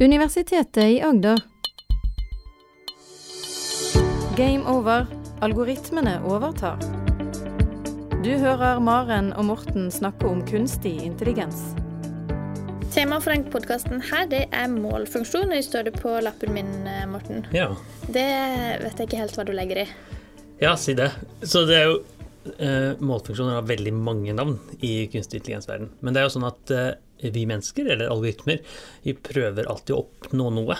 Universitetet i Agder. Game over. Algoritmene overtar. Du hører Maren og Morten snakke om kunstig intelligens. Temaet for den podkasten her, det er målfunksjon. Jeg står det på lappen min, Morten. Ja. Det vet jeg ikke helt hva du legger i. ja, si det. Så det er jo eh, Målfunksjoner har veldig mange navn i kunstig intelligens-verden. Men det er jo sånn at uh, vi mennesker, eller algoritmer, vi prøver alltid å oppnå noe.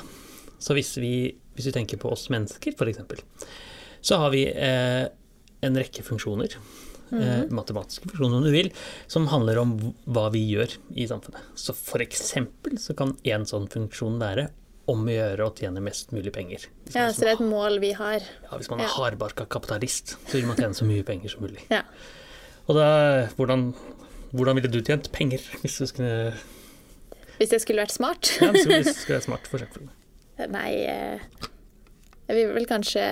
Så hvis vi, hvis vi tenker på oss mennesker, f.eks., så har vi uh, en rekke funksjoner. eh, matematiske funksjoner, om du vil, som handler om hva vi gjør i samfunnet. Så for eksempel så kan en sånn funksjon være om å gjøre å tjene mest mulig penger. Ja, Så det er et mål vi har. ja, hvis man er Ja. hardbarka kapitalist, så vil man tjene så mye penger som mulig. Ja. Og da, hvordan, hvordan ville du tjent penger hvis du skulle Hvis jeg skulle vært smart? Ja, hvis du skulle vært smart, for eksempel. Nei eh, Jeg vil vel kanskje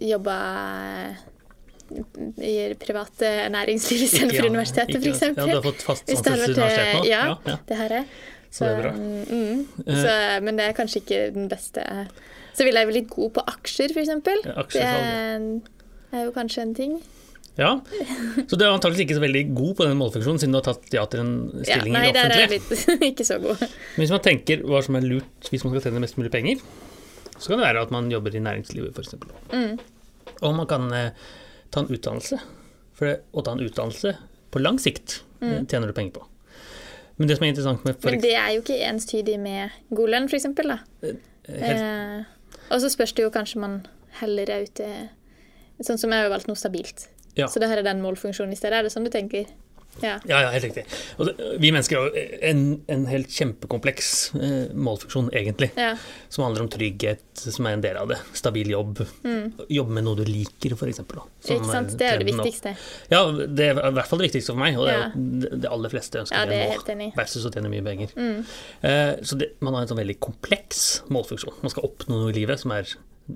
jobbe i private næringsliv istedenfor Ja, universitetet, f.eks. Ja, du har fått fast ansettelse i universitetet nå? Ja, ja. det har jeg. Så det er bra. mm, så, men det er kanskje ikke den beste Så vil jeg være litt god på aksjer, f.eks. Ja, Det er jo kanskje en ting. Ja, Så du er antakeligvis ikke så veldig god på den målfunksjonen, siden du har tatt ja til en Ja, stilling nei, i det der er jeg litt ikke så god. Men hvis man tenker hva som er lurt hvis man skal tjene mest mulig penger, så kan det være at man jobber i næringslivet, f.eks. Mm. Og man kan eh, ta en utdannelse. For det, å ta en utdannelse på lang sikt mm. tjener du penger på. Men det som er interessant med for. Men det er jo ikke enstydig med god lønn, f.eks. da. helt, Eh, og så spørs det jo kanskje man heller er ute Sånn som jeg har valgt noe stabilt. Ja. Så det her er den målfunksjonen i stedet. Er det sånn du tenker? Ja. Ja, ja, helt riktig. Og vi mennesker har jo en, en helt kjempekompleks eh, målfunksjon, egentlig. ja. Som handler om trygghet, som er en del av det. Stabil jobb. Jobbe med noe du liker, f.eks. Mm. Ikke sant? Det er jo det viktigste. Ja, det er i hvert fall det viktigste for meg, og det er jo det- aller fleste ønsker Ja, det er helt enig. Mm. versus å tjene mye penger. Eh, så det, man har en sånn veldig kompleks målfunksjon. Man skal oppnå noe i livet som er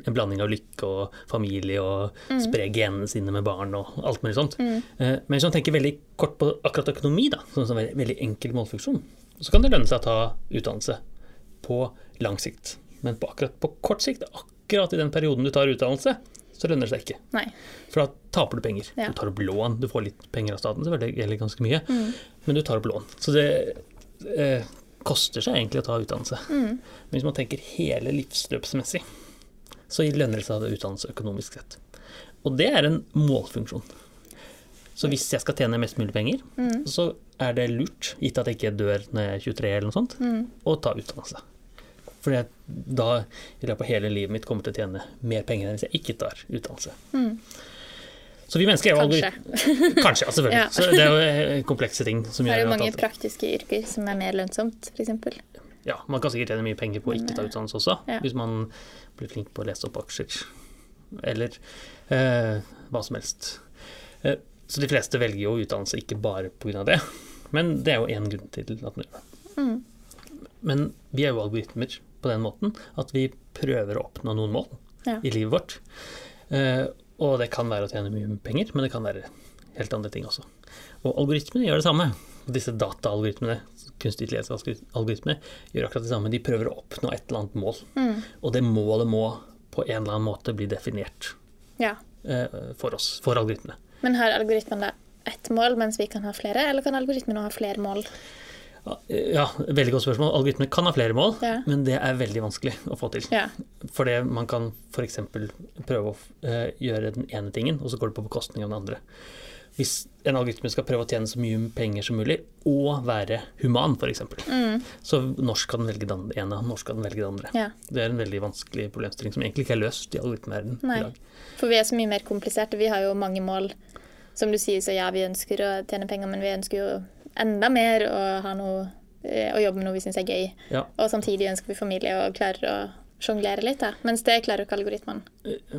en blanding av lykke og familie og Mm. spre genene sine med barn og alt mulig sånt. Eh, men hvis man tenker veldig kort på akkurat økonomi, da, som en veldig, veldig enkel målfunksjon, så kan det lønne seg å ta utdannelse på lang sikt. Men på akkurat på kort sikt, akkurat i den perioden du tar utdannelse, så lønner det seg ikke. Nei. For da taper du penger. Ja. Du tar opp lån, du får litt penger av staten, selvfølgelig, eller ganske mye, Mm. men du tar opp lån. Så det eh, koster seg egentlig å ta utdannelse. Mm. Men hvis man tenker hele livsløpsmessig, så lønner det seg å utdanne utdannelse økonomisk sett. Og det er en målfunksjon. Så hvis jeg skal tjene mest mulig penger, Mm. så er det lurt, gitt at jeg ikke dør når jeg er 23 eller noe sånt, Mm. å ta utdannelse. For da i løpet av hele livet mitt kommer til å tjene mer penger enn hvis jeg ikke tar utdannelse. Så vi mennesker er jo Kanskje. Kanskje, ja, selvfølgelig. Ja. Så det er jo eh, komplekse ting som Det er gjør jo mange praktiske yrker som er mer lønnsomt, f.eks. Ja, man kan sikkert tjene mye penger på å ikke ta utdannelse også, Ja. hvis man blir flink på å lese opp aksjer. Eller eh, hva som helst. Eh, så de fleste velger jo utdannelse ikke bare pga. det, men det er jo én grunn til at man gjør det. Mm. Men vi er jo algoritmer på den måten at vi prøver å oppnå noen mål Ja. i livet vårt. Eh, og det kan være å tjene mye penger, men det kan være helt andre ting også. Og algoritmene gjør det samme. Disse dataalgoritmene, kunstig intelligens-algoritmene, gjør akkurat det samme. De prøver å oppnå et eller annet mål. Mm. Og det målet må på en eller annen måte bli definert Ja. eh, for oss, for algoritmene. Men har algoritmene ett mål, mens vi kan ha flere, eller kan algoritmene ha flere mål? Ja, Ja, veldig godt spørsmål. Algoritmene kan ha flere mål, Ja. men det er veldig vanskelig å få til. Ja. Fordi man kan f.eks. prøve å eh, gjøre den ene tingen, og så går det på bekostning av den andre. Hvis en algoritme skal prøve å tjene så mye penger som mulig, og være human f.eks., Mm. så når skal den velge det ene, norsk skal den velge det andre? ja. Det er en veldig vanskelig problemstilling som egentlig ikke er løst i algoritmeverdenen i dag. For vi er så mye mer kompliserte. Vi har jo mange mål. Som du sier, så ja, vi ønsker å tjene penger, men vi ønsker jo enda mer å ha noe eh, å jobbe med noe vi syns er gøy. Ja. Og samtidig ønsker vi familie og klarer å sjonglere litt, da. Mens det klarer jo ikke algoritmen.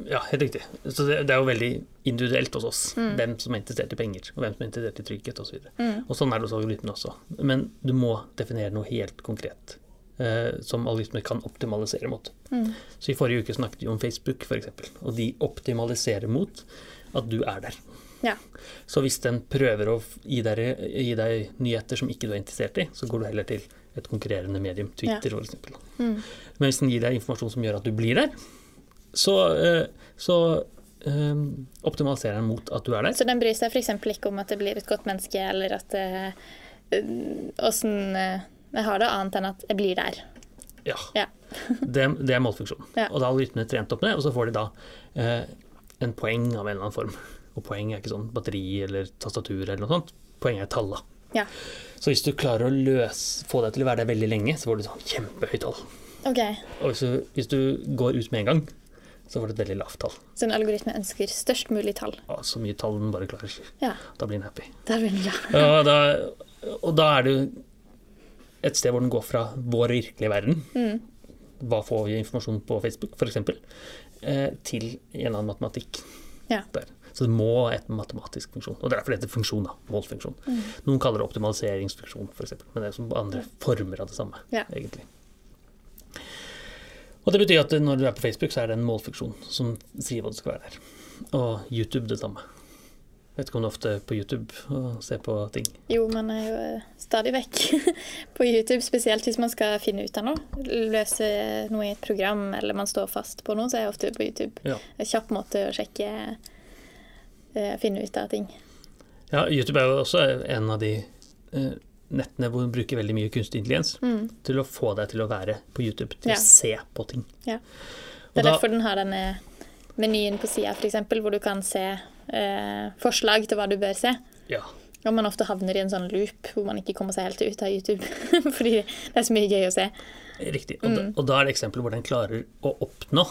Ja, helt riktig. Så det, det er jo veldig individuelt hos oss, Mm. hvem som er interessert i penger, og hvem som er interessert i trygghet osv. Og, og sånn er det hos algoritmene også. Men du må definere noe helt konkret eh, som algoritmer kan optimalisere mot. Så i forrige uke snakket vi om Facebook f.eks., og de optimaliserer mot at du er der. Ja. Så hvis den prøver å gi deg, gi deg nyheter som ikke du er interessert i, så går du heller til et konkurrerende medium, Twitter Ja. f.eks. Mm. Men hvis den gir deg informasjon som gjør at du blir der, så, eh, så eh, optimaliserer den mot at du er der. Så den bryr seg f.eks. ikke om at det blir et godt menneske, eller at åssen jeg har det, annet enn at jeg blir der. Ja. Ja. det, det er målfunksjonen. Ja. Og da har algoritmene trent opp med det, og så får de da eh, en poeng av en eller annen form. Og poeng er ikke sånn batteri eller tastatur eller noe sånt. Poeng er tall, da. Ja. Så hvis du klarer å løse, få deg til å være der veldig lenge, så får du sånn kjempehøyt tall. Okay. Og hvis du, hvis du går ut med en gang, så får du et veldig lavt tall. Så en algoritme ønsker størst mulig tall. Ja, så mye tall den bare klarer. Ja, Da blir den happy. Da blir den ja. Ja, da, og da er det et sted hvor den går fra vår virkelige verden, Mm. hva får vi informasjon på Facebook f.eks., eh, til en eller annen matematikk. Ja. Der. Så det må et matematisk funksjon. Og det er derfor det heter funksjon, da. Målfunksjon. Mm. Noen kaller det optimaliseringsfunksjon, f.eks., men det er som andre former av det samme, Ja. egentlig. Og det betyr at når du er på Facebook, så er det en målfunksjon som sier hva det skal være der. Og YouTube det samme. Vet ikke om du ofte er på YouTube og ser på ting. Jo, man er jo eh, stadig vekk på YouTube, spesielt hvis man skal finne ut av noe. Løse noe i et program, eller man står fast på noe, så er jeg ofte på YouTube. Ja. En kjapp måte å sjekke Finne ut av ting. Ja, YouTube er jo også en av de eh, nettene hvor man bruker veldig mye kunstig intelligens Mm. til å få deg til å være på YouTube, til Ja. å se på ting. Ja. Det er da- derfor den har denne menyen på sida, f.eks., hvor du kan se eh, forslag til hva du bør se. Ja. Og man ofte havner i en sånn loop hvor man ikke kommer seg helt ut av YouTube. Fordi det er så mye gøy å se. Riktig. Og, da, Mm. og da er det eksempler hvor den klarer å oppnå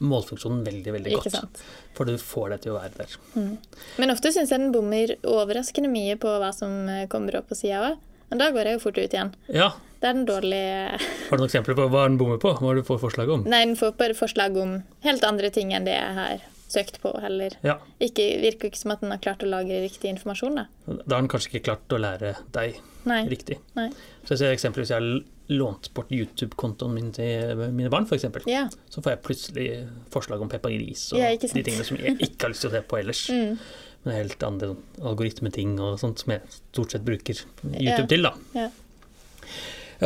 målfunksjonen veldig, veldig Ikke godt. sant? For du får deg til å være der. Men ofte syns jeg den bommer overraskende mye på hva som eh, kommer opp på sida òg. Men da går jeg jo fort ut igjen. Ja, Det er den dårlige har du noen eksempler på hva den bommer på? Hva du får forslag om? Nei, den får bare forslag om helt andre ting enn det jeg har søkt på, heller. Ja, Ikke, virker ikke som at den har klart å lagre riktig informasjon, da. Da har den kanskje ikke klart å lære deg Nei. riktig. Nei. Så jeg ser eksempler hvis jeg har lånt bort YouTube-kontoen min til mine barn, f.eks. Ja. Så får jeg plutselig forslag om Peppa Gris og Ja, de tingene som jeg ikke har lyst til å se på ellers. Mm. Men helt andre algoritmeting og sånt som jeg stort sett bruker. YouTube til, da. Ja.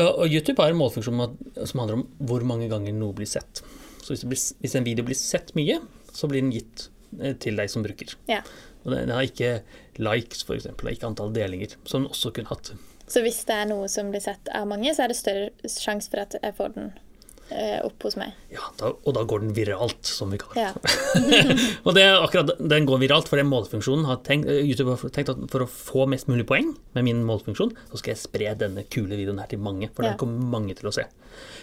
Og YouTube har en målfunksjon som handler om hvor mange ganger noe blir sett. Så hvis, det blir, hvis en video blir sett mye, så blir den gitt eh, til deg som bruker. Ja. Og den har ikke likes, f.eks., ikke antall delinger, som den også kunne hatt. Så hvis det er noe som blir sett av mange, så er det større sjanse for at jeg får den eh, opp hos meg. Ja, da, og da går den viralt, som vi kaller Ja. det. og det er akkurat, Den går viralt, for den målfunksjonen har tenkt, eh, YouTube har tenkt at for å få mest mulig poeng med min målfunksjon, så skal jeg spre denne kule videoen her til mange, for Ja. den kommer mange til å se.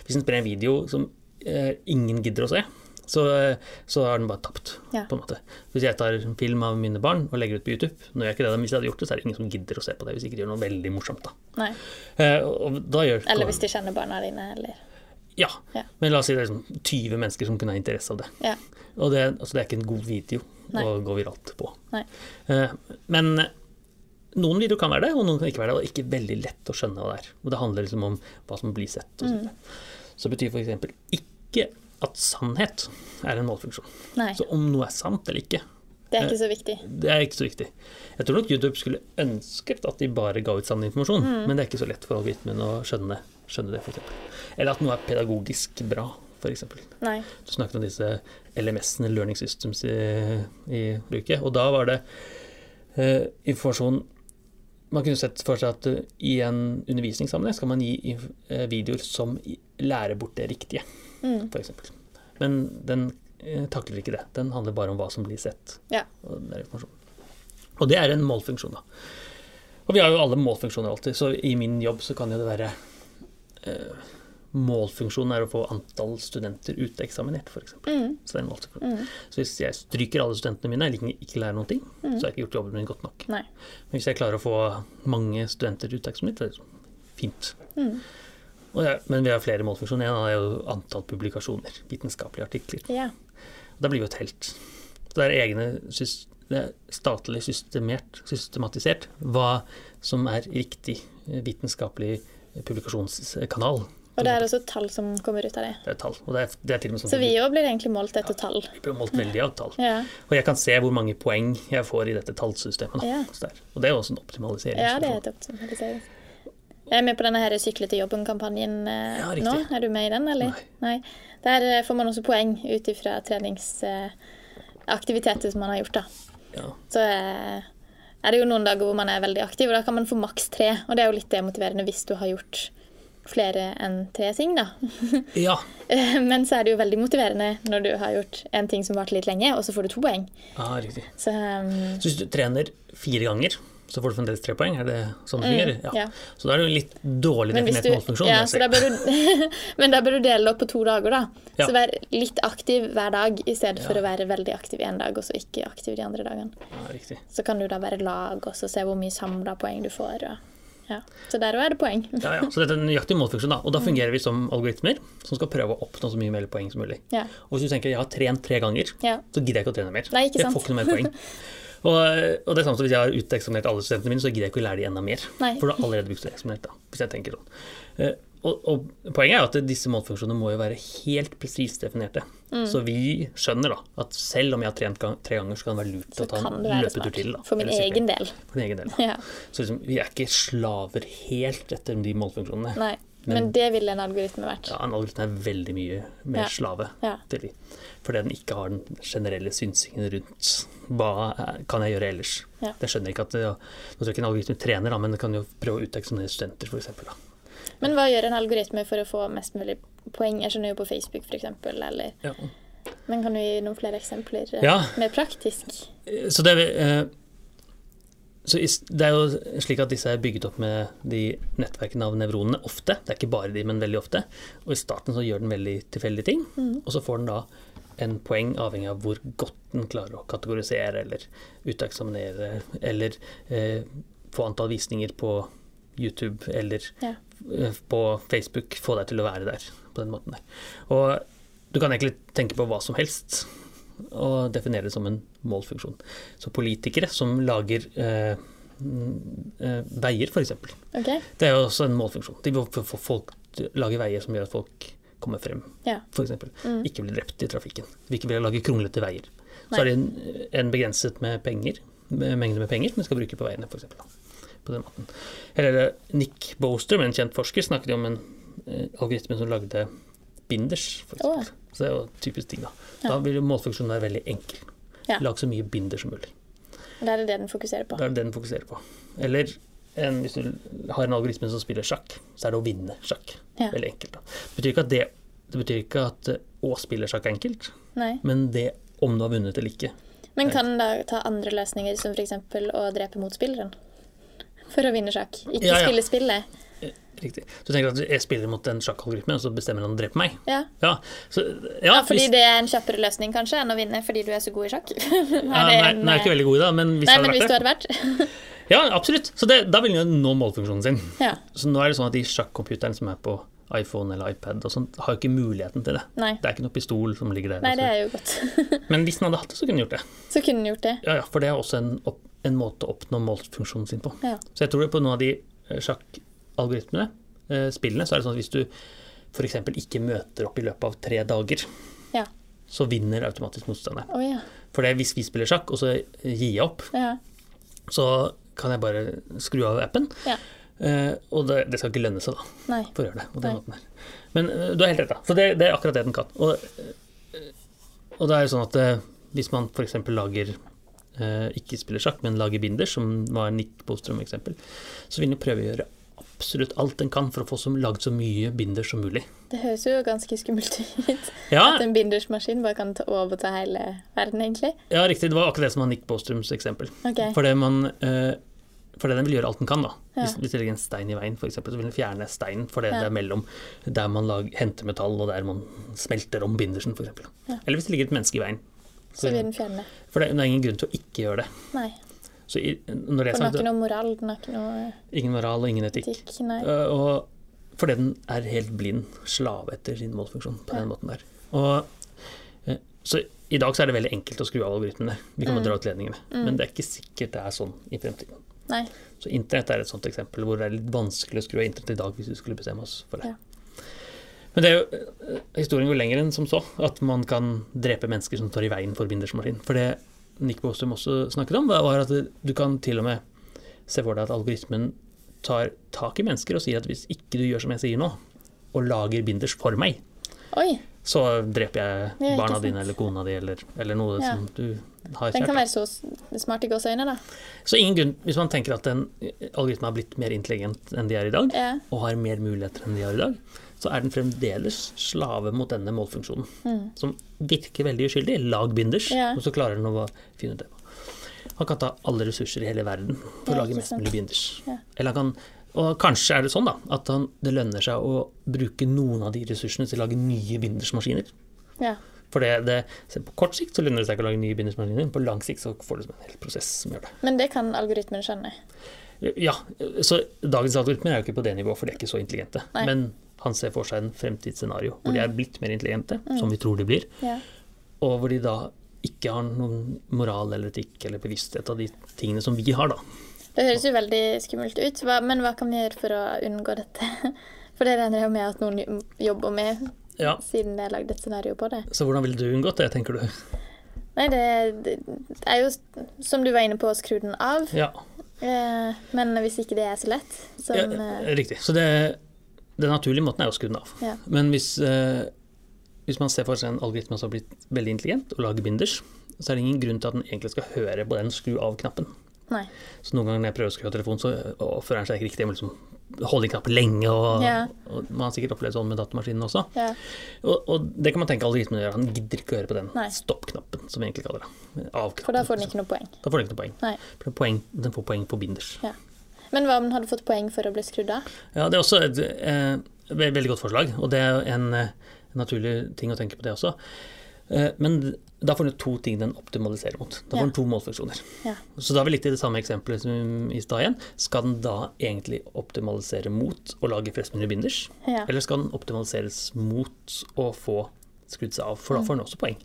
Hvis en sprer en video som eh, ingen gidder å se, så, eh, så har den bare tapt. Ja. på en måte. Hvis jeg tar en film av mine barn og legger ut på YouTube, når jeg ikke det, hvis jeg hadde gjort det, så er det ingen som gidder å se på det hvis ikke de gjør noe veldig morsomt. da. Eh, da gjør Eller hvis de kjenner barna dine, eller Ja, Ja. men la oss si det er liksom 20 mennesker som kunne ha interesse av det. Ja. Og det, altså det er ikke en god video Nei. å gå viralt på. Eh, Men noen videoer kan være det, og noen kan ikke være det. Og det er ikke veldig lett å skjønne hva det er. Og det handler liksom om hva som blir sett. Og Mm. Så betyr f.eks. ikke at sannhet er en målfunksjon. Nei. Så om noe er sant eller ikke, Det er ikke så viktig. det er ikke så viktig. Jeg tror nok YouTube skulle ønsket at de bare ga ut sann informasjon, Mm. men det er ikke så lett for algoritmen å skjønne, skjønne det, f.eks. Eller at noe er pedagogisk bra, f.eks. Du snakket om disse LMS-ene, Learning Systems, i, i bruket. Og da var det eh, informasjon Man kunne sett for seg at eh, i en undervisningssammenheng skal man gi eh, videoer som lærer bort det riktige, Mm. f.eks. Men den eh, takler ikke det. Den handler bare om hva som blir sett. Ja. Og, og det er en målfunksjon, da. Og vi har jo alle målfunksjoner alltid, så i min jobb så kan jo det være eh, Målfunksjonen er å få antall studenter uteksaminert, f.eks. Mm. Så det er en målfunksjon. Mm. Så hvis jeg stryker alle studentene mine, eller ikke, ikke lærer noen ting, Mm. så har jeg ikke gjort jobben min godt nok. Nei. Men hvis jeg klarer å få mange studenter uteksaminert, så er det sånn fint. Mm. Ja, men vi har flere målfunksjoner. En er jo antall publikasjoner, vitenskapelige artikler. Ja. Da blir jo et helt. Så det er egne det er statlig systematisert hva som er riktig eh, vitenskapelig publikasjonskanal. Og det er også tall som kommer ut av det. Det er tall. Og det er, det er sånn Så vi òg blir egentlig målt etter tall. vi blir målt veldig av tall. Ja. Og jeg kan se hvor mange poeng jeg får i dette tallsystemet. Ja. Og det er også en optimalisering. ja, det er et optimalisering. Jeg er med på denne her Sykle til jobben-kampanjen eh, Ja, nå. Er du med i den, eller? Nei. Der eh, får man også poeng ut ifra treningsaktiviteter som man har gjort, da. Ja. Så eh, er det jo noen dager hvor man er veldig aktiv, og da kan man få maks tre. Og det er jo litt demotiverende hvis du har gjort flere enn tre ting, da. ja. Men så er det jo veldig motiverende når du har gjort en ting som varte litt lenge, og så får du to poeng. ja riktig. Så um, Så hvis du trener fire ganger, så får du fremdeles tre poeng? Er det sånn det fungerer? ja. Så da er det jo litt dårlig Men, definert du, målfunksjon. ja, da du, men da bør du dele det opp på to dager, da. Ja. Så vær litt aktiv hver dag i stedet for å være veldig aktiv en dag og så ikke aktiv de andre dagene. Ja. Så kan du da være lag og så se hvor mye samla poeng du får. Og, ja. Så der òg er det poeng. Ja, ja. Så dette er en nøyaktig målfunksjon, da. Og da fungerer vi som algoritmer som skal prøve å oppnå så mye mer poeng som mulig. Ja. Og hvis du tenker jeg har trent tre ganger, Ja. så gidder jeg ikke å trene mer. Nei, jeg får ikke noe mer poeng. Og, og det er samme som hvis jeg har uteksaminert alle studentene mine, så gidder jeg ikke å lære de enda mer. Nei. For du har allerede blitt eksaminert, da, hvis jeg tenker sånn. Eh, Og, og poenget er jo at disse målfunksjonene må jo være helt presist definerte. Mm. Så vi skjønner da at selv om jeg har trent gang, tre ganger, så kan det være lurt Så å ta en løpetur til. Da, For min egen del. For din egen del. Ja. Så liksom, vi er ikke slaver helt etter de målfunksjonene. Nei. Men- Men det ville en algoritme vært. Ja, En algoritme er veldig mye mer Ja. slave Ja. til de. Fordi den ikke har den generelle synsingen rundt hva er- kan jeg gjøre ellers. Ja. Det skjønner ikke at det, Nå tror jeg ikke en algoritme trener, da, men den kan jo prøve å uteksaminere studenter, f.eks. Men hva gjør en algoritme for å få mest mulig poeng? Jeg skjønner jo på Facebook, f.eks. Eller Ja. Men kan du gi noen flere eksempler eh, Ja. mer praktisk? Så det, er, eh, så det er jo slik at disse er bygget opp med de nettverkene av nevronene ofte. Det er ikke bare de, men veldig ofte. Og i starten så gjør den veldig tilfeldige ting. Og så får den da en poeng avhengig av hvor godt den klarer å kategorisere eller uteksaminere, eller eh, få antall visninger på YouTube eller Ja. eh, på Facebook, få deg til å være der på den måten der. Og du kan egentlig tenke på hva som helst og definere det som en målfunksjon. Så politikere som lager eh, eh, veier, f.eks. Okay. Det er jo også en målfunksjon. De vil få folk lage veier som gjør at folk kommer frem, Ja. f.eks. Mm. Ikke bli drept i trafikken. Vi ikke vil lage kronglete veier. Nei. Så er det en, en begrenset med penger, med mengde med penger vi skal bruke på veiene, f.eks. På den måten. Eller eh, Nick Boaster, en kjent forsker, snakket om en eh, algoritme som lagde binders, f.eks. Oh. Så det er jo typisk ting, da. Ja. Da vil jo målfunksjonen være veldig enkel. Ja. Lag så mye binder som mulig. Da er det det den fokuserer på. Da er det det den fokuserer på. Eller en, hvis du har en algoritme som spiller sjakk, så er det å vinne sjakk. Ja. Veldig enkelt. Da. Det betyr ikke at det, det betyr ikke at eh, å spille sjakk er enkelt, Nei. men det om du har vunnet eller ikke. Men kan den da ta andre løsninger, som f.eks. å drepe motspilleren? For å vinne sjakk. Ikke Ja, ja. spille spillet. Riktig. Du tenker at jeg spiller mot en sjakkalgoritme, og så bestemmer han å drepe meg? Ja. Ja, så, ja, ja, fordi hvis- det er en kjappere løsning kanskje enn å vinne fordi du er så god i sjakk. nei, en, nei, jeg er ikke veldig god i det, men hvis Nei, men hvis du det hadde vært Ja, absolutt. Så det, da vil den jo nå målfunksjonen sin. Ja. Så nå er det sånn at de sjakkomputerne som er på iPhone eller iPad og sånt, har jo ikke muligheten til det. Nei. Det er ikke noe pistol som ligger der. Nei, det er jo godt. Men hvis den hadde hatt det, så kunne den gjort det. Så kunne den gjort det. Ja, ja, For det er også en, opp, en måte å oppnå målfunksjonen sin på. Ja. Så jeg tror det på noen av de eh, sjakkalgoritmene, eh, spillene, så er det sånn at hvis du f.eks. ikke møter opp i løpet av tre dager, Ja. så vinner automatisk motstanderen. Oh, ja. For det er hvis vi spiller sjakk, og så gir jeg opp, ja. så kan jeg bare skru av appen. Ja. Uh, og det, det skal ikke lønne seg, da, Nei. for å gjøre det Nei. Men uh, du har helt rett, da. Så det, det er akkurat det den kan. Og, uh, og det er jo sånn at hvis man f.eks. lager ikke spiller sjakk, men lager binder, som var Nick Bostrom eksempel, så vil den prøve å gjøre absolutt alt den kan for å få som, laget så mye binder som mulig. Det høres jo ganske skummelt ut. Ja, At en bindersmaskin bare kan ta overta hele verden, egentlig. ja riktig. Det var akkurat det som var Nick Bostroms eksempel. For Fordi man eh, fordi den vil gjøre alt den kan. da. Ja. Hvis, hvis det ligger en stein i veien, for eksempel, så vil den fjerne steinen fordi Ja. det er mellom der man lag, henter metall og der man smelter om bindersen, f.eks. Ja. Eller hvis det ligger et menneske i veien. Så vil den fjerne. For det, det er ingen grunn til å ikke gjøre det. Nei. Så i, når det er den har ikke noe moral, den har ikke noe ingen moral og ingen etikk. etikk. Nei. Eh, og fordi den er helt blind slave etter sin målfunksjon på Ja. den måten der. Og, eh, så i dag så er det veldig enkelt å skru av algoritmene. Vi kan Mm. dra ut ledningene. Men det er ikke sikkert det er sånn i fremtiden. Nei. Så internett er et sånt eksempel hvor det er litt vanskelig å skru av internett i dag hvis vi skulle bestemme oss for det. Ja. Men det er jo, eh, historien går lenger enn som så, at man kan drepe mennesker som står i veien for bindersmaskin. For det Nick Bostrom også snakket om, var at du kan til og med se for deg at algoritmen tar tak i mennesker og sier at hvis ikke du gjør som jeg sier nå, og lager binders for meg, Oi, så dreper jeg barna dine eller kona di eller, eller noe Ja. som du har den kan være så smart i gåseøyne, da. Så ingen grunn, hvis man tenker at en algoritme har blitt mer intelligent enn de er i dag, Ja. og har mer muligheter enn de har i dag, så er den fremdeles slave mot denne målfunksjonen. Mm. Som virker veldig uskyldig. Lag binders, Ja. og så klarer den å finne ut det. Han kan ta alle ressurser i hele verden for å lage mest mulig binders. Eller han kan, og kanskje er det sånn da, at han, det lønner seg å bruke noen av de ressursene til å lage nye bindersmaskiner. Ja. For det, det, på kort sikt så lønner det seg ikke å lage nye bindersmaskiner, på lang sikt så får du en hel prosess som gjør det. Men det kan algoritmen skjønne. Ja, så dagens algoritmer er jo ikke på det nivået, for de er ikke så intelligente. Nei. Men han ser for seg en fremtidsscenario hvor de er blitt mer intelligente, som vi tror de blir, Ja. og hvor de da ikke har noen moral eller etikk eller bevissthet av de tingene som vi har, da. Det høres jo veldig skummelt ut, men hva kan vi gjøre for å unngå dette? For det regner jeg med at noen jobber med, Ja, siden er lagd et scenario på det. Så hvordan ville du unngått det, tenker du? Nei, det, det er jo, som du var inne på, å skru den av. Ja, Eh, men hvis ikke det er så lett, som ja eh, riktig. Så det, den naturlige måten er å skru den av. Ja. Men hvis, eh, hvis man ser for seg en algoritme som har blitt veldig intelligent og lager binders, så er det ingen grunn til at den egentlig skal høre på den skru av-knappen. Nei. Så noen ganger når jeg prøver å skru av telefonen, så oppfører den seg ikke riktig. Jeg må liksom holde knappen lenge, og, yeah. og man har sikkert opplevd sånn med datamaskinen også. Yeah. Og, og det kan man tenke algoritmen gjør. Han gidder ikke å høre på den stopp-knappen, som vi egentlig kaller det. Av-knappen. For da får den ikke noe poeng. Da får den ikke noe poeng. Nei. For poeng. Den får poeng på binders. Men hva om den hadde fått poeng for å bli skrudd av? Ja, det er også et eh, veldig godt forslag, og det er en, eh, en naturlig ting å tenke på det også. Eh, men da får den to ting den optimaliserer mot. Da får den to målfunksjoner. Ja. Så da er vi litt i det samme eksempelet som i stad igjen. Skal den da egentlig optimalisere mot å lage flest mulig binders, Ja. eller skal den optimaliseres mot å få skrudd seg av? For Mm. da får den også poeng.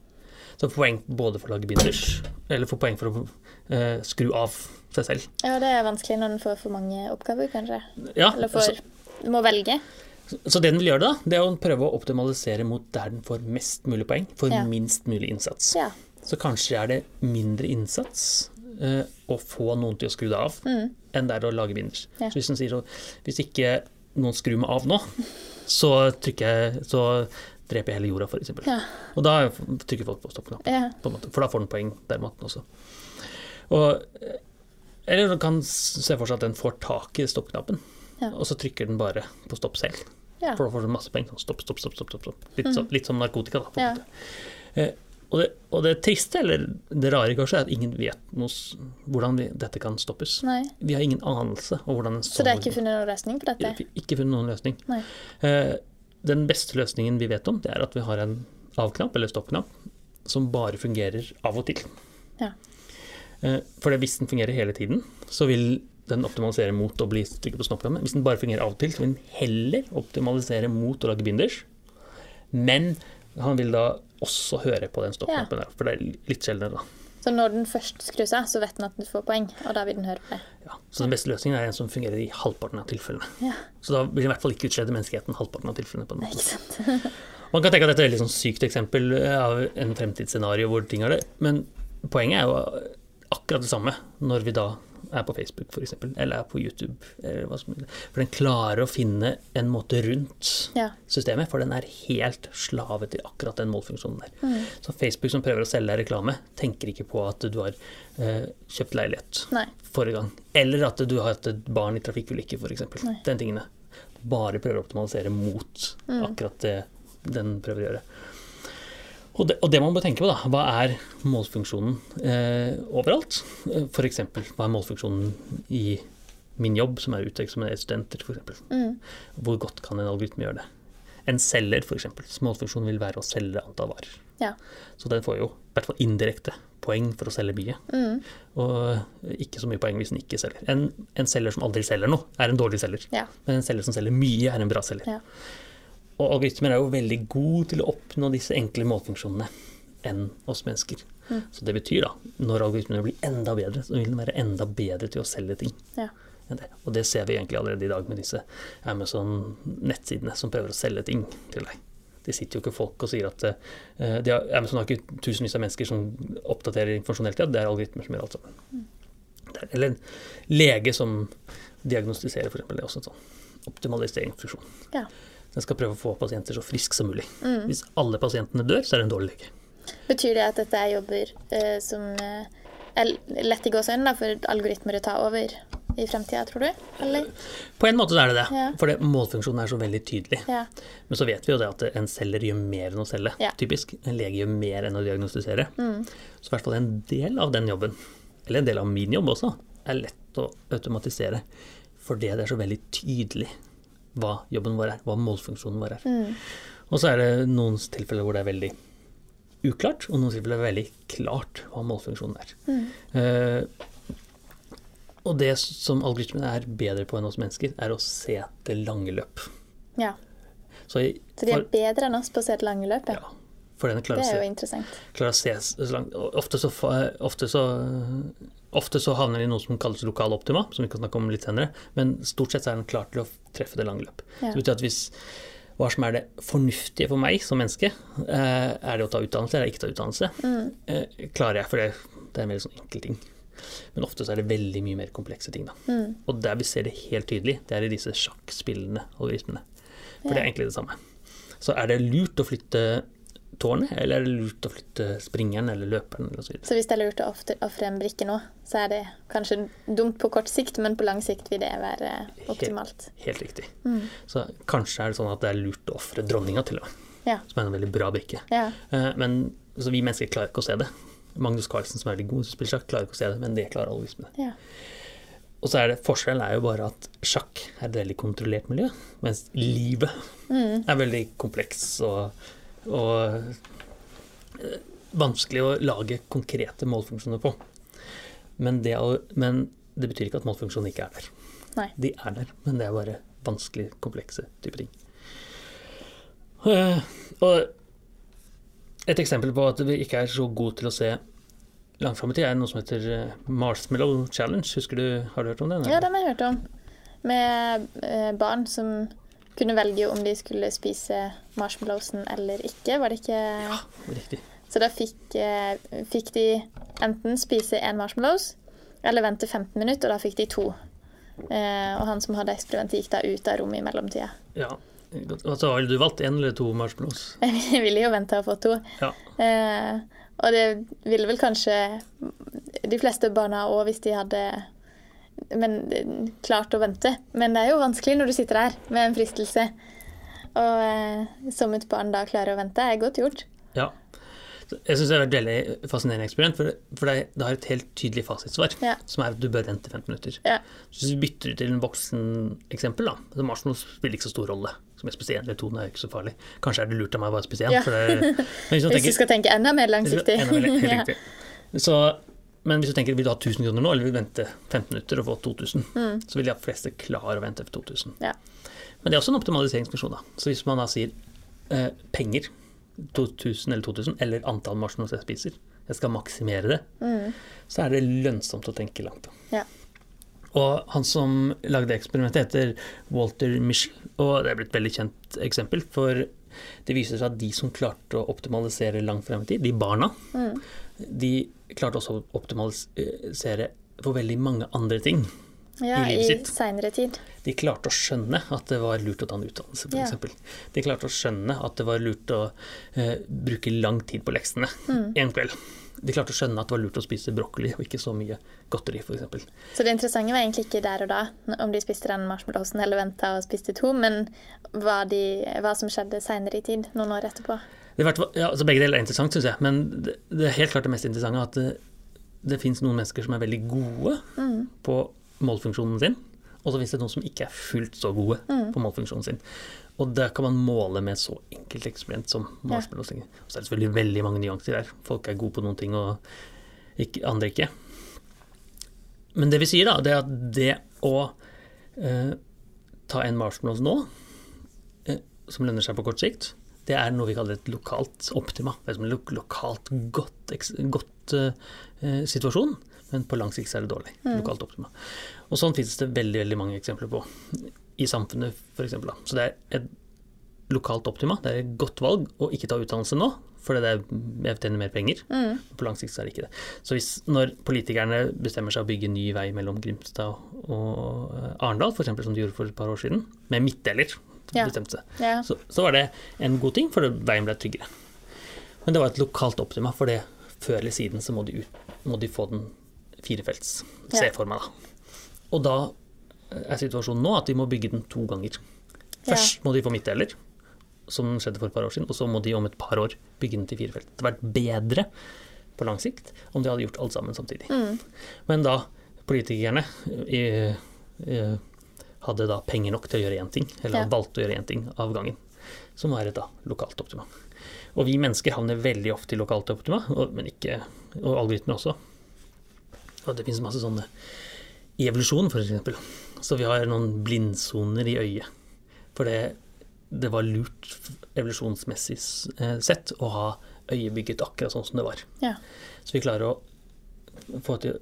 Så poeng både for å lage binders, eller får poeng for å eh, skru av seg selv. ja, det er vanskelig når den får for mange oppgaver, kanskje. Ja, Eller får altså, må velge. Så det den vil gjøre da, det er å prøve å optimalisere mot der den får mest mulig poeng, for Ja. minst mulig innsats. Ja. Så kanskje er det mindre innsats uh, å få noen til å skru det av, enn det er å lage binders. Mm. Ja. Så hvis den sier så, hvis ikke noen skrur meg av nå, så trykker jeg, så dreper jeg hele jorda, f.eks. Ja. Og da trykker folk på stoppknappen, for da får den poeng der matten også. Og, eh, eller du kan se for seg at den får tak i stoppknappen, Ja. og så trykker den bare på stopp selv. Ja. For da får du masse penger. Sånn stopp, stopp, stopp. stopp, stopp, Litt, Litt, så, litt som narkotika, da. På en måte. Eh, og, det, og det triste, eller det rare kanskje, er at ingen vet noe, hvordan vi, dette kan stoppes. Nei. Vi har ingen anelse om hvordan en Så sånn det er ikke funnet noen løsning på dette? Ikke funnet noen løsning. Eh, den beste løsningen vi vet om, det er at vi har en av-knapp, eller stopp-knapp, som bare fungerer av og til. Ja. Eh, for hvis den fungerer hele tiden, så vil den optimaliserer mot å bli trykket på stoppknappen. Hvis den bare fungerer av og til, så vil den heller optimalisere mot å lage binders. Men han vil da også høre på den stoppknappen der, for det er litt sjeldnere, da. Så når den først skrur seg, så vet den at den får poeng, og da vil den høre på det. Ja, så den beste løsningen er en som fungerer i halvparten av tilfellene. Ja, Så da vil den i hvert fall ikke utslede menneskeheten halvparten av tilfellene. på en måte. ikke sant? Man kan tenke at dette er et sånn sykt eksempel av en fremtidsscenario hvor ting er det, men poenget er jo akkurat det samme når vi da er på Facebook f.eks., eller er på YouTube. Eller hva som, for den klarer å finne en måte rundt Ja. systemet, for den er helt slave til akkurat den målfunksjonen der. Mm. Så Facebook som prøver å selge deg reklame, tenker ikke på at du har eh, kjøpt leilighet Nei. forrige gang, eller at du har hatt et barn i trafikkulykke f.eks. Den tingene. Bare prøver å optimalisere mot Mm. akkurat det den prøver å gjøre. Og det, og det man bør tenke på, da, hva er målfunksjonen eh, overalt? F.eks. hva er målfunksjonen i min jobb, som er uteksaminerte studenter, f.eks. Mm. Hvor godt kan en algoritme gjøre det? En selger, f.eks. Målfunksjonen vil være å selge antall varer. Ja. Så den får jo i hvert fall indirekte poeng for å selge mye, Mm. og ikke så mye poeng hvis den ikke selger. En, en selger som aldri selger noe, er en dårlig selger. Ja. Men en selger som selger mye, er en bra selger. Ja. Og algoritmer er jo veldig gode til å oppnå disse enkle målfunksjonene enn oss mennesker. Mm. Så det betyr da, når algoritmene blir enda bedre, så vil den være enda bedre til å selge ting. Ja. det. Og det ser vi egentlig allerede i dag med disse Amazon-nettsidene som prøver å selge ting til deg. Det sitter jo ikke folk og sier at uh, har, Amazon har ikke tusenvis av mennesker som oppdaterer informasjon hele tida, det er algoritmer som gjør alt sammen. Mm. er. Eller en lege som diagnostiserer, f.eks. Det er også en sånn optimaliseringsfunksjon. Ja. Den skal prøve å få pasienter så friske som mulig. Mm. Hvis alle pasientene dør, så er det en dårlig lege. Betyr det at dette er jobber eh, som eh, er lett i gåseøynene for algoritmer å ta over i fremtida, tror du? Eller? På en måte så er det det, Ja. for det, målfunksjonen er så veldig tydelig. Ja. Men så vet vi jo det at en selger gjør mer enn å selge, Ja. typisk. En lege gjør mer enn å diagnostisere. Mm. Så i hvert fall en del av den jobben, eller en del av min jobb også, er lett å automatisere. Fordi det er så veldig tydelig hva jobben vår er, hva målfunksjonen vår er. Mm. Og så er det noen tilfeller hvor det er veldig uklart, og noen tilfeller er veldig klart hva målfunksjonen er. Mm. Uh, og det som algoritmene er bedre på enn oss mennesker, er å se det lange løp. ja. Så, jeg, Så de er bedre enn oss på å se det lange løp? Ja. ja, for den klarer å er jo interessant. klarer å se så langt. Ofte så, ofte, så, ofte så havner de i noe som kalles lokal optima, som vi kan snakke om litt senere. Men stort sett er den klar til å treffe det lange løp. Ja. Det betyr at hvis hva som er det fornuftige for meg som menneske, eh, er det å ta utdannelse eller ikke ta utdannelse, Mm. eh, klarer jeg, for det, det er en veldig sånn enkel ting. Men ofte så er det veldig mye mer komplekse ting. da. Mm. Og der vi ser det helt tydelig, det er i disse sjakkspillende rytmene. For det er egentlig det samme. Så er det lurt å flytte tårnet, eller er det lurt å flytte springeren eller løperen eller så? Så hvis det er lurt å ofre en brikke nå, så er det kanskje dumt på kort sikt, men på lang sikt vil det være optimalt. Helt riktig. Mm. Så kanskje er det sånn at det er lurt å ofre dronninga til og med, Ja. som er en veldig bra brikke. Ja. Eh, Men så vi mennesker klarer ikke å se det. Magnus Carlsen, som er veldig god til å spille sjakk, klarer ikke å se det, men det klarer alle algoritmene. ja. Og så er det, Forskjellen er jo bare at sjakk er et veldig kontrollert miljø, mens livet Mm. er veldig kompleks og, og eh, vanskelig å lage konkrete målfunksjoner på. Men det, men det betyr ikke at målfunksjonen ikke er der. Nei. De er der, men det er bare vanskelig, komplekse typer ting. Eh, Og et eksempel på at vi ikke er så gode til å se langt fram i tid, er noe som heter eh, Marshmallow Challenge. Husker du, Har du hørt om den? ja, den har jeg hørt om. Med barn som kunne velge om de skulle spise marshmallowsen eller ikke, var det ikke? Ja, riktig. Så da fikk, eh, fikk de enten spise én marshmallows eller vente 15 minutter, og da fikk de to. Eh, og han som hadde eksperimentet, gikk da ut av rommet i mellomtida. Ja. Altså, har du valgt én eller to marshmallows? Jeg ville jo vente og få to. Ja. Eh, og det ville vel kanskje de fleste barna òg, hvis de hadde men, klart å vente. Men det er jo vanskelig når du sitter der med en fristelse. Og eh, som et barn da klarer å vente, er godt gjort. ja. Jeg syns det er et veldig fascinerende eksperiment, for, for det, det har et helt tydelig fasitsvar, Ja. som er at du bør vente 15 minutter. Ja. Så hvis vi bytter ut til en vokseneksempel, da så Marshmallow spiller ikke så stor rolle. Som jeg spiser én eller to, det er ikke så farlig. Kanskje er det lurt av meg å bare spise én. Ja. hvis du skal tenke enda mer langsiktig. Enda mer- helt Ja. riktig. Så, men hvis du tenker vil du ha 1000 kroner nå, eller vil du vente 15 minutter og få 2000, så vil de fleste klare å vente for 2000. Mm. Ja. Men det er også en optimaliseringsfunksjon. da. Så hvis man da sier eh, penger, 2000 eller 2000, eller antall marshmallows jeg spiser, jeg skal maksimere det, så er det lønnsomt å tenke langt. da. Mm. Ja. Og han som lagde eksperimentet, heter Walter Michel, og det er blitt et veldig kjent eksempel. For det viser seg at de som klarte å optimalisere langt frem i tid, de barna, Mm. De klarte også å optimalisere for veldig mange andre ting. Ja, i i seinere tid. De klarte å skjønne at det var lurt å ta en utdannelse, Ja. f.eks. De klarte å skjønne at det var lurt å eh, bruke lang tid på leksene Mm. en kveld. De klarte å skjønne at det var lurt å spise brokkoli og ikke så mye godteri, f.eks. Så det interessante var egentlig ikke der og da, om de spiste den marshmallowsen eller venta og spiste to, men hva, de, hva som skjedde seinere i tid, noen år etterpå. Det vært- ja, altså begge deler er interessant, syns jeg. Men det, det er helt klart det mest interessante at det, det fins noen mennesker som er veldig gode Mm. på målfunksjonen sin, og så fins det noen som ikke er fullt så gode Mm. på målfunksjonen sin. Og det kan man måle med så enkelt eksperiment som marshmallows. Og så er det selvfølgelig veldig mange nyanser der. Folk er gode på noen ting, og ikke, andre ikke. Men det vi sier, da, det er at det å eh, ta en marshmallows nå, eh, som lønner seg på kort sikt, det er noe vi kaller et lokalt optima. Det er en lo lokalt godt, godt eh, situasjon, men på lang sikt er det dårlig. Lokalt optima. Og sånn finnes det veldig veldig mange eksempler på i samfunnet, f.eks. Så det er et lokalt optima. Det er et godt valg å ikke ta utdannelse nå, fordi det er, tjener mer penger. Mm. På lang sikt er det ikke det. Så hvis, når politikerne bestemmer seg å bygge ny vei mellom Grimstad og eh, Arendal, f.eks. som de gjorde for et par år siden, med midtdeler, Ja. bestemte seg, Ja. så, så var det en god ting, for veien ble tryggere. Men det var et lokalt optima, for det før eller siden så må de, ut, må de få den firefelts. Se for meg, da. Og da er situasjonen nå at de må bygge den to ganger. Først må de få midtdeler, som skjedde for et par år siden, og så må de om et par år bygge den til fire felt. Det hadde vært bedre på lang sikt om de hadde gjort alt sammen samtidig. Mm. Men da politikerne i, eh, hadde da penger nok til å gjøre én ting, eller Ja. valgte å gjøre én ting av gangen, som var et da lokalt optima. Og vi mennesker havner veldig ofte i lokalt optima, og, men ikke, og algoritmer også. Og det finnes masse sånne i evolusjon, f.eks. Så vi har noen blindsoner i øyet. For det, det var lurt evolusjonsmessig eh, sett å ha øyet bygget akkurat sånn som det var. Ja. Så vi klarer å få til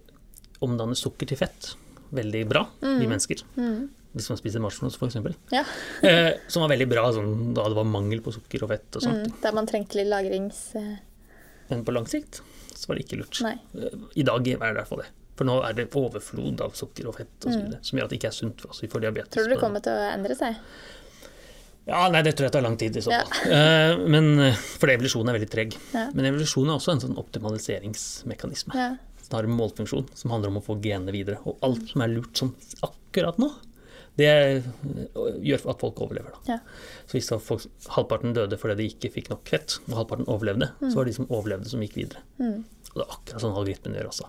omdanne sukker til fett veldig bra, vi mennesker. Mm. Hvis man spiser marshmallows, f.eks. Ja. Eh, som var veldig bra sånn, da det var mangel på sukker og fett og sånt. Mm. Der man trengte litt lagrings... eh, Men på lang sikt så var det ikke lurt. Nei. Eh, I dag er det i hvert fall det. For nå er det overflod av sukker og fett og så Mm. som gjør at det ikke er sunt for oss. Vi får diabetes. Tror du det kommer til å endre seg? Ja, nei, det tror jeg tar lang tid i så Ja. fall. Eh, men, for evolusjonen er veldig treg. Ja. Men evolusjonen er også en sånn optimaliseringsmekanisme. Ja. Den har en målfunksjon som handler om å få genene videre. Og alt som er lurt sånn akkurat nå, det gjør at folk overlever. Da. Ja. Så hvis folk, halvparten døde fordi de ikke fikk nok fett, og halvparten overlevde, så var det de som overlevde, som gikk videre. Mm. Og det er akkurat sånn algoritmen gjør også.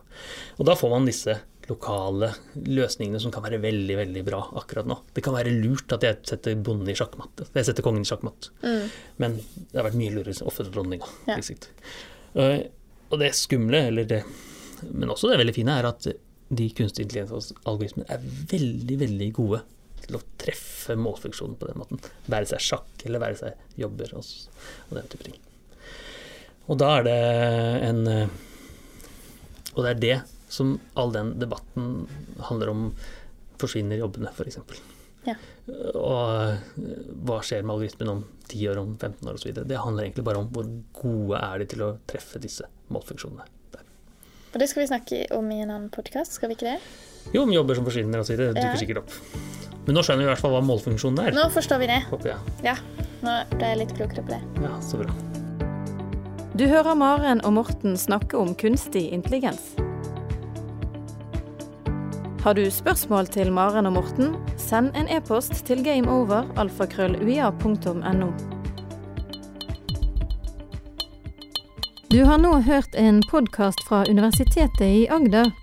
Og da får man disse lokale løsningene som kan være veldig veldig bra akkurat nå. Det kan være lurt at jeg setter bonden i sjakkmatt. Jeg setter kongen i sjakkmatt. Mm. Men det har vært mye lurere å ofre dronninga. Ja. Uh. Og det skumle, eller det, men også det veldig fine, er at de kunstig intelligens-algoritmene er veldig, veldig gode til å treffe målfunksjonen på den måten. Være seg sjakk, eller være seg jobber og, og den type ting. Og da er det en eh, Og det er det som all den debatten handler om forsvinner jobbene, f.eks. Ja. Og eh, hva skjer med algoritmen om 10 år, om 15 år osv. Det handler egentlig bare om hvor gode er de til å treffe disse målfunksjonene. Der. Og det skal vi snakke om i en annen podkast, skal vi ikke det? Jo, om jobber som forsvinner osv. Det dukker Ja. sikkert opp. Men nå skjønner vi i hvert fall hva målfunksjonen er. Nå forstår vi det. Håper jeg. Ja. Nå ble jeg litt klokere på det. Ja, så bra. Du hører Maren og Morten snakke om kunstig intelligens. Har du spørsmål til Maren og Morten, send en e-post til gameover.alfakrølluia.no. Du har nå hørt en podkast fra Universitetet i Agder.